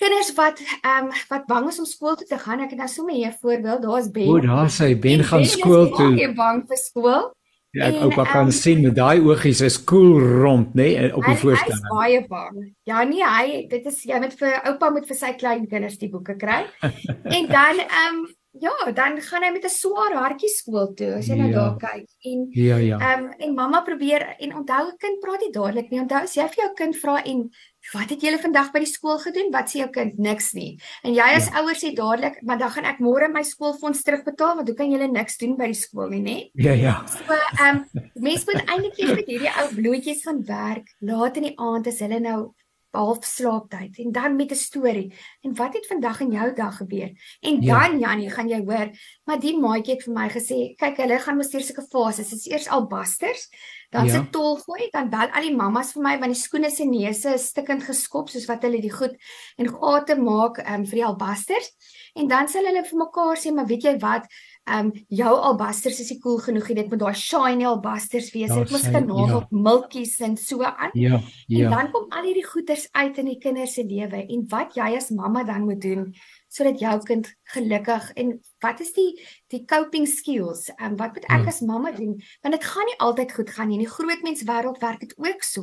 kinders wat ehm um, wat bang is om skool toe te gaan. Ek het nou sommer hier 'n voorbeeld. Daar's Ben. O, daar sê Ben gaan skool toe. Hy is bang vir skool. Ja, ek oupa kan um, sien met daai oogies is cool rond, nê, nee, op die voorstel. Hy is baie bang. Ja nee, hy dit is jy moet vir oupa moet vir sy klein kinders die boeke kry. en dan ehm um, ja, dan gaan hy met 'n swaar hartjie skool toe as jy ja. nou daar kyk. En ja, ja. Ehm um, en mamma probeer en onthou 'n kind praat nie dadelik nie. Onthou as jy vir jou kind vra en wat het julle vandag by die skool gedoen? Wat sê jou kind? Niks nie. En jy as ja. ouer sê dadelik, maar dan gaan ek môre my skoolfonds terugbetaal want hoe kan julle niks doen by die skool nie, nê? Ja, ja. So ehm um, mense moet eintlik eers met hierdie ou bloetjies gaan werk. Laat in die aand as hulle nou half slaaptyd en dan met 'n storie. En wat het vandag in jou dag gebeur? En ja. dan ja. Janie, gaan jy hoor, maar die maatjie het vir my gesê, kyk, hulle gaan mos deur sulke fases. Dit is eers albasters, dan ja. se tolgooi, dan bel al die mammas vir my want die skoene se neuse is stikkend geskop soos wat hulle die goed en gate maak um, vir die albasters. En dan sal hulle vir mekaar sê, maar weet jy wat? Um jou albasters is nie cool genoeg nie. Dit moet daai shiny albasters wees. Dit moet kanaal ja. op milkies en so aan. Ja. Ja. En dan kom al hierdie goeders uit in die kinders se lewe en wat jy as mamma dan moet doen sodat jou kind gelukkig en wat is die die coping skills? Um wat moet ek ja. as mamma doen? Want dit gaan nie altyd goed gaan nie. In die groot mens wêreld werk dit ook so.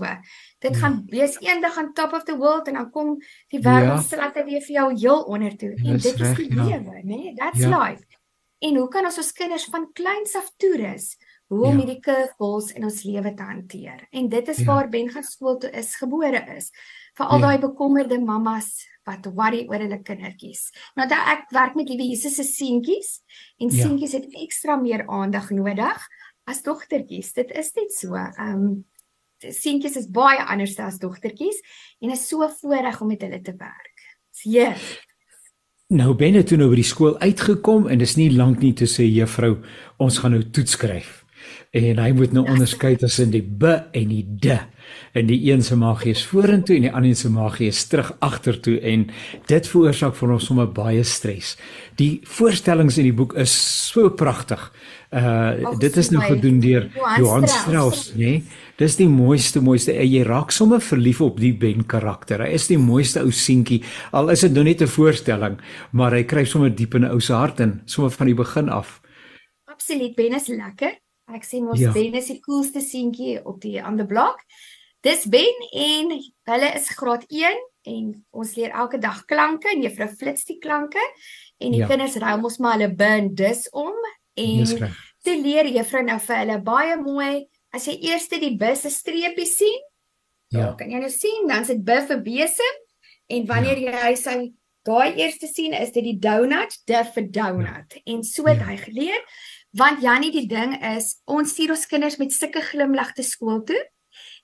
Dit ja. gaan wees eendag aan top of the world en dan kom die wêreld ja. slatte weer vir jou heel onder toe. En dit is die ja. lewe, né? Nee? That's ja. life. En hoe kan ons ons kinders van kleins af toerus hoe om ja. hierdie curveballs in ons lewe te hanteer? En dit is ja. waar Ben gaan skool toe is gebore is. Vir al ja. daai bekommerde mammas wat worry oor hulle kindertjies. Nou dat ek werk met liewe Jesus se seentjies en ja. seentjies het ekstra meer aandag nodig as dogtertjies. Dit is net so. Ehm um, seentjies is baie anders as dogtertjies en is so voorreg om met hulle te werk. Seë. Nou ben jy toe nou by die skool uitgekom en dis nie lank nie toe sê juffrou ons gaan nou toets skryf. En hy moet nou ja. onderskei tussen die b en die d. En die een se magie is vorentoe en die ander se magie is terug agtertoe en dit veroorsaak vir ons sommer baie stres. Die voorstellings in die boek is so pragtig. Uh oh, dit is nou gedoen deur Johan Strauss, né? Nee? Dis die mooiste mooiste. Jy raak sommer verlief op die Ben karakter. Hy is die mooiste ou seentjie. Al is dit nou net 'n voorstelling, maar hy kry sommer diep in 'n ou se hart in, sommer van die begin af. Absoluut, Ben is lekker. Ek sê mos ja. Ben is die coolste seentjie op die ander blok. Dis Ben en hulle is graad 1 en ons leer elke dag klanke en juffrou flits die klanke en die ja. kinders ruil mos maar hulle bin dis om en te leer juffrou nou vir hulle baie mooi as jy eers die bus se streepie sien, ja, kan jy nou sien dan sit b vir besem en wanneer ja. jy sy daai eerste sien is dit die donut, d vir donut. Ja. En so het ja. hy geleer want Jannie die ding is ons stuur ons kinders met sulke glimlag te skool toe.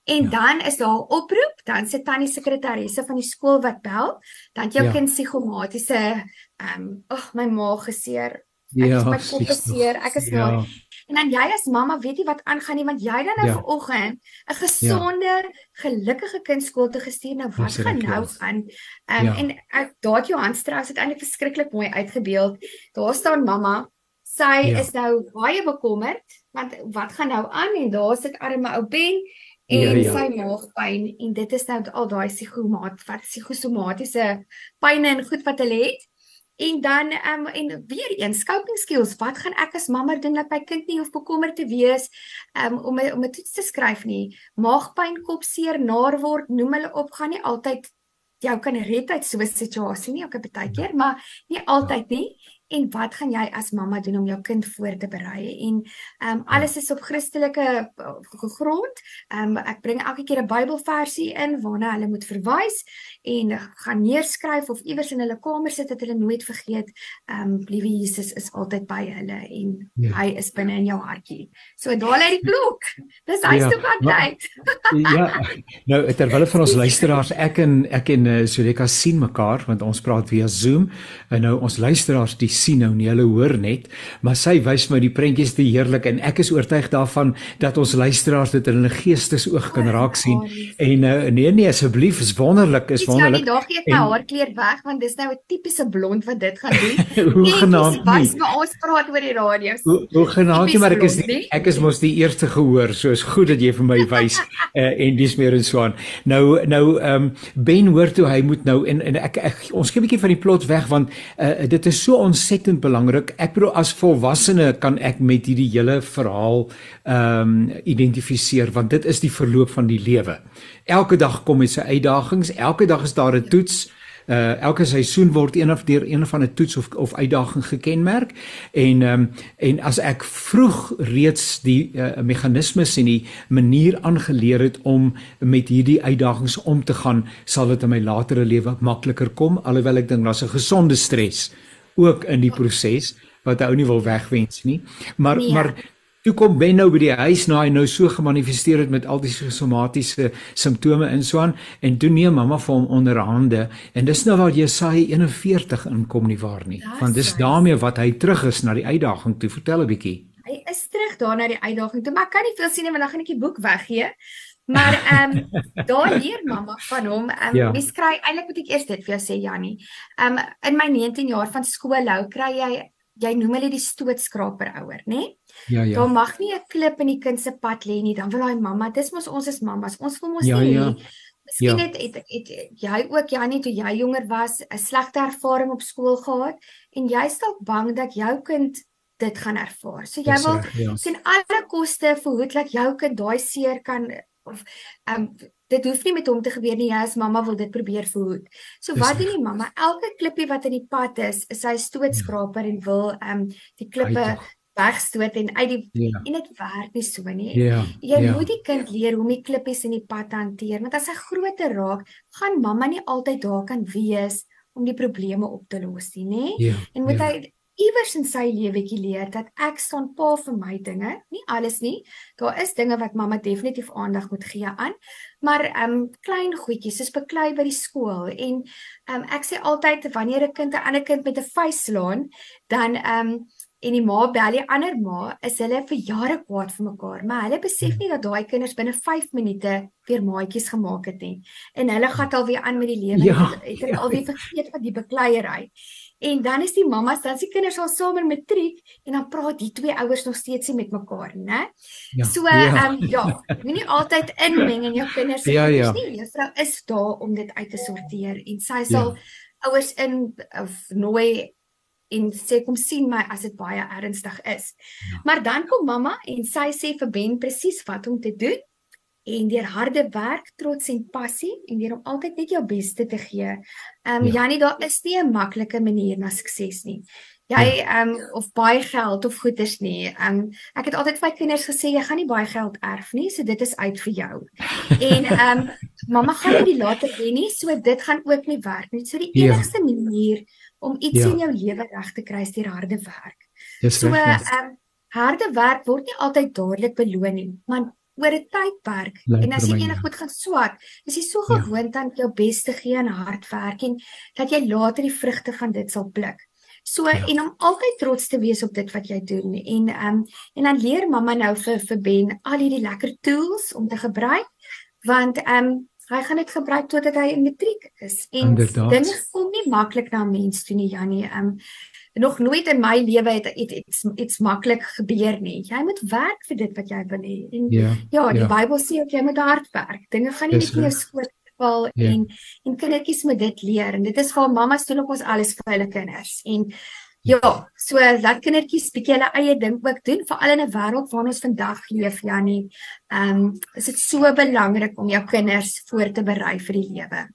En ja. dan is daar 'n oproep, dan sit tannie sekretaresse van die skool wat bel, dan jou ja. kind psigomatiese ehm um, ag my maag geseer. Ek ja, is my kop geseer. Ek is ja. maar En dan jy as mamma weet jy wat aangaan nie want jy dan nou ja. vanoggend 'n gesonde, ja. gelukkige kind skool toe gestuur nou wat gaan nou aan? Um, ja. En ek daat Johan Strauss het eintlik verskriklik mooi uitgebeeld. Daar staan mamma, sy ja. is nou baie bekommerd want wat gaan nou aan en daar sit arme ou Ben en ja, ja. sy maagpyn en dit is nou al daai psigomat wat psigosomatiese pyne en goed wat hulle het. En dan um, en weer eens coping skills. Wat gaan ek as mamma doen dat my kind nie hoef bekommerd te wees um, om om 'n toets te skryf nie? Maagpyn, kopseer, naar word, noem hulle op, gaan nie altyd jou kan red uit so 'n situasie nie, ook 'n baie keer, maar nie altyd nie en wat gaan jy as mamma doen om jou kind voor te berei? En ehm um, alles is op Christelike uh, grond. Ehm um, ek bring elke keer 'n Bybelversie in waarna hulle moet verwys en gaan neerskryf of iewers in hulle kamer sit dat hulle nooit vergeet ehm um, liewe Jesus is altyd by hulle en ja. hy is binne in jou hartjie. So daal uit die klok. Dis hy ja, van tyd. ja. Nou terwyl van ons luisteraars ek en ek en uh, Suleka sien mekaar want ons praat via Zoom en nou ons luisteraars die sien nou nie, hulle hoor net, maar sy wys my die prentjies te heerlik en ek is oortuig daarvan dat ons luisteraars dit in hulle geestesoog kan raak sien. En uh, nee nee, asseblief, is wonderlik, is wonderlik. Ek sal nie dalk net my haarkleur weg want dis nou 'n tipiese blond wat dit gaan doen. hoe genaamd nie. Wys my ons praat oor die radio. Hoe, hoe genaamd nie, maar ek is die, ek is mos die eerste gehoor, so is goed dat jy vir my wys uh, en dis meer en so aan. Nou nou ehm um, Ben hoor toe hy moet nou en en ek, ek ons gee 'n bietjie van die plot weg want uh, dit is so ontsettend belangrik. Ek bedoel as volwassene kan ek met hierdie hele verhaal ehm um, identifiseer want dit is die verloop van die lewe. Elke dag kom met sy uitdagings, elke dag is daar 'n toets. uh elke seisoen word een of deur een van 'n toets of of uitdaging gekenmerk en ehm um, en as ek vroeg reeds die uh, meganismes en die manier aangeleer het om met hierdie uitdagings om te gaan, sal dit in my latere lewe makliker kom alhoewel ek dink daar's 'n gesonde stres ook in die proses wat ou nie wil wegwens nie. Maar nee. maar Toe kom Ben nou by die huis na hy nou so gemanifesteer het met al die somatiese simptome in Swan en toe neem mamma vir hom onderhande en dis nou waar Jesaja 41 inkom nie waar nie. Want dis daarmee wat hy terug is na die uitdaging toe. Vertel 'n bietjie. Hy is terug daar na die uitdaging toe, maar kan nie veel sien nie want dan gaan ek die boek weggee. Maar ehm um, daar leer mamma van hom. Ehm um, ja. mens kry eintlik moet ek eers dit vir jou sê Jannie. Ehm um, in my 19 jaar van skool hou kry jy jy noem hulle die stootskraper ouer, nê? Ja ja. Daar mag nie 'n klip in die kind se pad lê nie, dan wil daai mamma, dis mos ons is mammas. Ons wil mos ja, nie ja. Miskien ja. het, het, het het jy ook Janie toe jy jonger was 'n slegte ervaring op skool gehad en jy is dalk bang dat jou kind dit gaan ervaar. So jy wil ja. sien alle koste verhoed dat jou kind daai seer kan of um, dit hoef nie met hom te gebeur nie. Jy as mamma wil dit probeer verhoed. So wat doen die mamma? Elke klippie wat in die pad is, is hy stootskraper en wil um, die klippe wegstoot en uit die ja. en dit werk nie so nie. Ja. Jy ja. moet die kind leer hoe om die klippies in die pad hanteer. Want as hy groter raak, gaan mamma nie altyd daar kan wees om die probleme op te los nie, nê? Ja. En moet ja. hy iewers in sy lewetjie leer dat ek staan pa vir my dinge, nie alles nie. Daar is dinge wat mamma definitief aandag moet gee aan, maar ehm um, klein goedjies soos beklei by die skool en ehm um, ek sê altyd wanneer 'n kind 'n ander kind met 'n vuis slaan, dan ehm um, en die ma bel die ander ma, is hulle vir jare kwaad vir mekaar, maar hulle besef nie dat daai kinders binne 5 minute weer maatjies gemaak het nie. En hulle gaan alweer aan met die lewe. Ja, het hulle ja. alweer vergeet van die bekleierery. En dan is die mammas, dan se kinders al saam in matriek en dan praat die twee ouers nog steeds nie met mekaar, né? Ja, so ehm ja, um, ja moenie altyd inmeng in jou kinders se ja, ja. nie. Juffrou is daar om dit uit te sorteer en sy sal ja. ouers in of nooi en sê kom sien my as dit baie ernstig is. Ja. Maar dan kom mamma en sy sê vir Ben presies wat om te doen en deur harde werk, trots en passie en deur om altyd net jou beste te gee. Ehm um, ja. Janie, daar is nie 'n maklike manier na sukses nie. Jy ja. ehm um, of baie geld of goederes nie. Ehm um, ek het altyd vir my kinders gesê jy gaan nie baie geld erf nie, so dit is uit vir jou. en ehm um, mamma gaan nie die later hê nie, so dit gaan ook nie werk nie. So die ja. enigste ja. Om iets ja. in jou lewe reg te kry deur harde werk. Dis so ehm um, harde werk word nie altyd dadelik beloon nie, maar oor 'n tydperk. En as jy enig moet gaan swat, is jy so ja. gewoond aan jou bes te gee en hard werk en dat jy later die vrugte van dit sal pluk. So ja. en om altyd trots te wees op dit wat jy doen en ehm um, en dan leer mamma nou vir vir Ben al hierdie lekker tools om te gebruik want ehm um, hy gaan dit gebruik totdat hy in matriek is en dinge kom nie maklik na mens toe nie Jannie. Ehm um, nog nooit in my lewe het iets iets maklik gebeur nie. Jy moet werk vir dit wat jy wil hê. En ja, ja die ja. Bybel sê ook jy moet hard werk. Dinge gaan nie net in jou skoot val ja. en en kindertjies moet dit leer en dit is vir mammas doen ook ons alles vir hulle kinders. En ja, so laat kindertjies bietjie hulle eie ding ook doen veral in 'n wêreld waarin ons vandag leef, Jannie. Ehm um, is dit so belangrik om jou kinders voor te berei vir die lewe.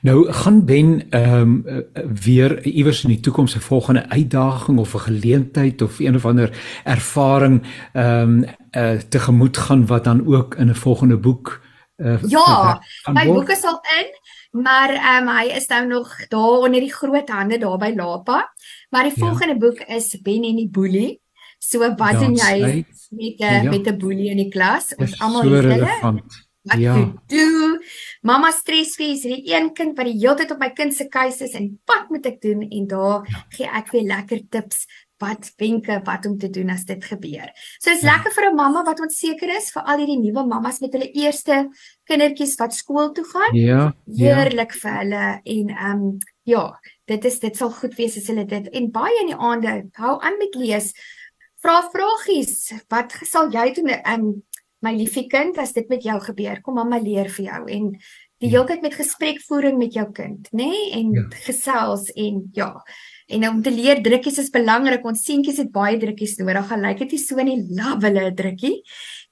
Nou gaan Ben ehm um, weer iewers in die toekoms 'n volgende uitdaging of 'n geleentheid of een of ander ervaring ehm um, uh, tegemoet gaan wat dan ook in 'n volgende boek uh, Ja, my boek is al in, maar ehm um, hy is nou nog daar onder die groot hande daar by Lapa. Maar die ja. volgende ja. boek is Ben en die Boelie. So wat doen jy met 'n ja. met 'n boelie in die klas? Ons almal het hulle wat ja. doen. Mamma stres vir hierdie een kind wat die hele tyd op my kind se keuse is en wat moet ek doen en daar ja. gee ek weer lekker tips wat wenke wat om te doen as dit gebeur. So is ja. lekker vir 'n mamma wat onseker is vir al hierdie nuwe mammas met hulle eerste kindertjies wat skool toe gaan. Ja. ja. Heerlik ja. vir hulle en ehm um, ja, dit is dit sal goed wees as hulle dit en baie in die aande hou aan met lees. Vra vragies. Wat sal jy doen? Um, my liefie kind, as dit met jou gebeur, kom mamma leer vir jou en die ja. hele tyd met gesprekvoering met jou kind, nê? Nee? En ja. gesels en ja. En om te leer drukkies is belangrik. Ons seentjies het baie drukkies nodig. Hulle lyk dit nie so nie, love hulle 'n drukkie.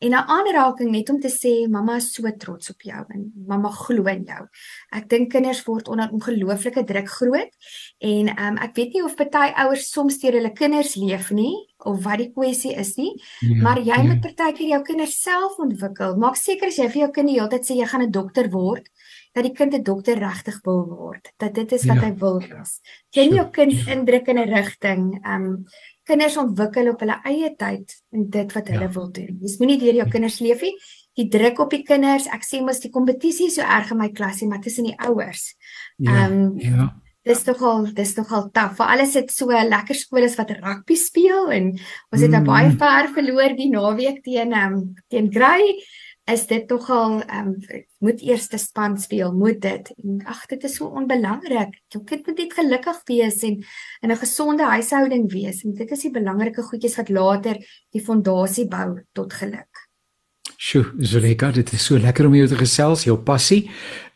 En 'n aanraking net om te sê mamma is so trots op jou en mamma glo in jou. Ek dink kinders word onder ongelooflike druk groot en um, ek weet nie of party ouers soms deur hulle kinders leef nie of wat die kwessie is nie, ja, maar jy ja. moet partykeer jou kinders self ontwikkel. Maak seker as jy vir jou kind die hele tyd sê jy gaan 'n dokter word, dat die kind 'n dokter regtig wil word, dat dit is wat ja. hy wil wees. Jy nie jou kind indruk in 'n rigting. Um kinders ontwikkel op hulle eie tyd en dit wat hulle ja. wil doen. Jy moenie deur jou kinders leef nie. Die druk op die kinders, ek sê mos die kompetisie so erg in my klasie, maar tussen die ouers. Ja. Um ja. Dis tog al dis tog al taaf. Vir alles het so lekker skole wat rugby speel en ons het mm. baie ver verloor die naweek teen um, teen Grey is dit tog al ehm um, moet eerste span speel, moet dit. Ag, dit is so onbelangrik. Jou kind moet net gelukkig wees en in 'n gesonde huishouding wees. En dit is die belangrike goedjies wat later die fondasie bou tot geluk. Sjoe, Zuleka, dit is so lekker om jou te gesels, jou passie.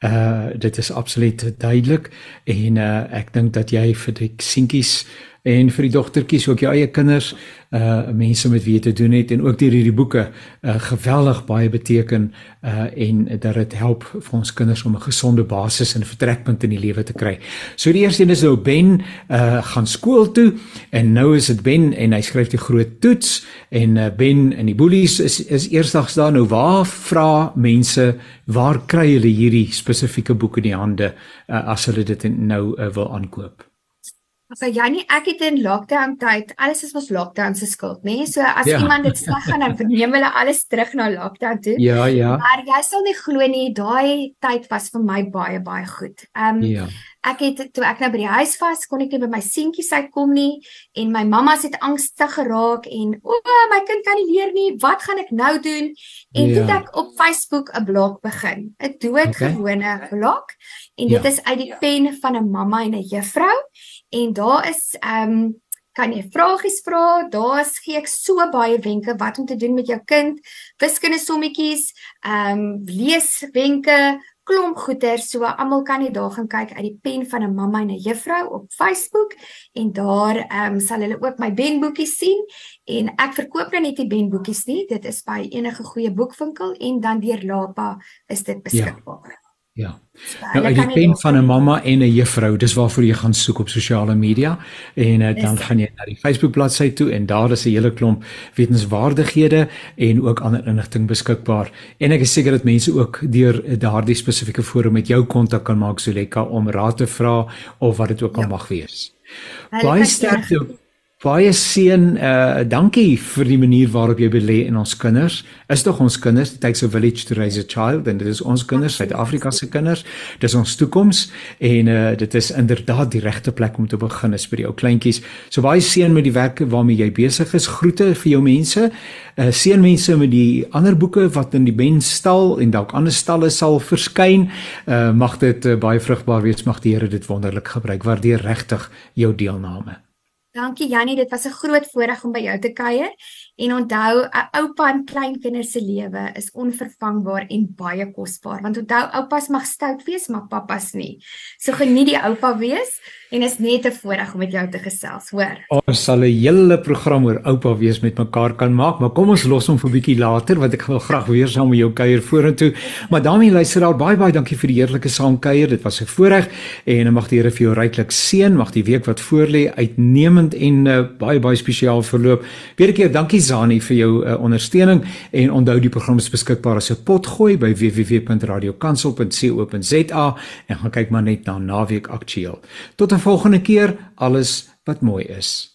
Uh dit is absoluut duidelik en uh ek dink dat jy vir die seentjies en vir die dogtertjies ook jou eie kinders uh mense met wie jy te doen het en ook deur hierdie boeke uh geweldig baie beteken uh en dat dit help vir ons kinders om 'n gesonde basis en vertrekpunt in die lewe te kry. So die eerste een is nou Ben uh gaan skool toe en nou is dit Ben en hy skryf die groot toets en uh Ben in die boelies is is eersdags daar nou waar vra mense waar kry hulle hierdie spesifieke boeke in die hande uh, as hulle dit nou uh, wil aankoop? So Janie, ek het in lockdown tyd, alles is mos lockdown se skuld, nê? Nee? So as ja. iemand dit sleg gaan, dan neem hulle alles terug na lockdown toe. Ja, ja. Maar jy sal nie glo nie, daai tyd was vir my baie baie goed. Ehm um, ja. Ek het toe ek nou by die huis was, kon ek nie by my seentjies uitkom nie en my mamma se het angstig geraak en o, my kind kan nie leer nie. Wat gaan ek nou doen? En ja. toe ek op Facebook 'n blog begin, 'n doodgewone okay. blog en dit ja. is uit die pen van 'n mamma en 'n juffrou en daar is ehm um, kan jy vragies vra daar gee ek so baie wenke wat om te doen met jou kind wiskunde sommetjies ehm um, lees wenke klomp goeder so almal kan net daar gaan kyk uit die pen van 'n mamma en 'n juffrou op Facebook en daar ehm um, sal hulle ook my benboekies sien en ek verkoop nou net die benboekies nie dit is by enige goeie boekwinkel en dan deur Lapa is dit beskikbaar ja. Ja. Nou uit die pen van 'n mamma en 'n juffrou, dis waarvoor jy gaan soek op sosiale media en uh, dan gaan jy na die Facebook bladsy toe en daar is 'n hele klomp wetenskapwaardighede en ook ander inligting beskikbaar. En ek is seker dat mense ook deur daardie spesifieke forum met jou kontak kan maak Zuleka om raad te vra of wat dit ook al ja. mag wees. Baie sterkte baie seën uh dankie vir die manier waarop jy belê in ons kinders. Is tog ons kinders, it takes a village to raise a child en dit is ons kinders, Suid-Afrika se kinders. Dis ons toekoms en uh dit is inderdaad die regte plek om te begin is vir die ou kleintjies. So baie seën met die werk waarmee jy besig is. Groete vir jou mense. Uh seën mense met die ander boeke wat in die benstal en dalk ander stalle sal verskyn. Uh mag dit uh, baie vrugbaar wees. Mag die Here dit wonderlik gebruik. Waardeer regtig jou deelname. Dankie Jannie, dit was 'n groot voorreg om by jou te kuier. En onthou, 'n oupa in kleinkinders se lewe is onvervangbaar en baie kosbaar. Want onthou, oupas mag stout wees, maar papas nie. So geniet die oupa wees en is net 'n voorreg om met jou te gesels, hoor. Ons sal 'n hele program oor oupa wees met mekaar kan maak, maar kom ons los hom vir 'n bietjie later want ek wil graag weer saam met jou kuier vorentoe. Maar daarmee luister al baie baie dankie vir die heerlike saamkuier. Dit was 'n voorreg en mag die Here vir jou ryklik seën. Mag die week wat voorlê uitnemend en uh, baie baie spesiaal verloop. Weer 'n keer dankie Zani vir jou uh, ondersteuning en onthou die program is beskikbaar as 'n potgooi by www.radiokansel.co.za en gaan kyk maar net na naweek aktueel. Tot 'n volgende keer alles wat mooi is.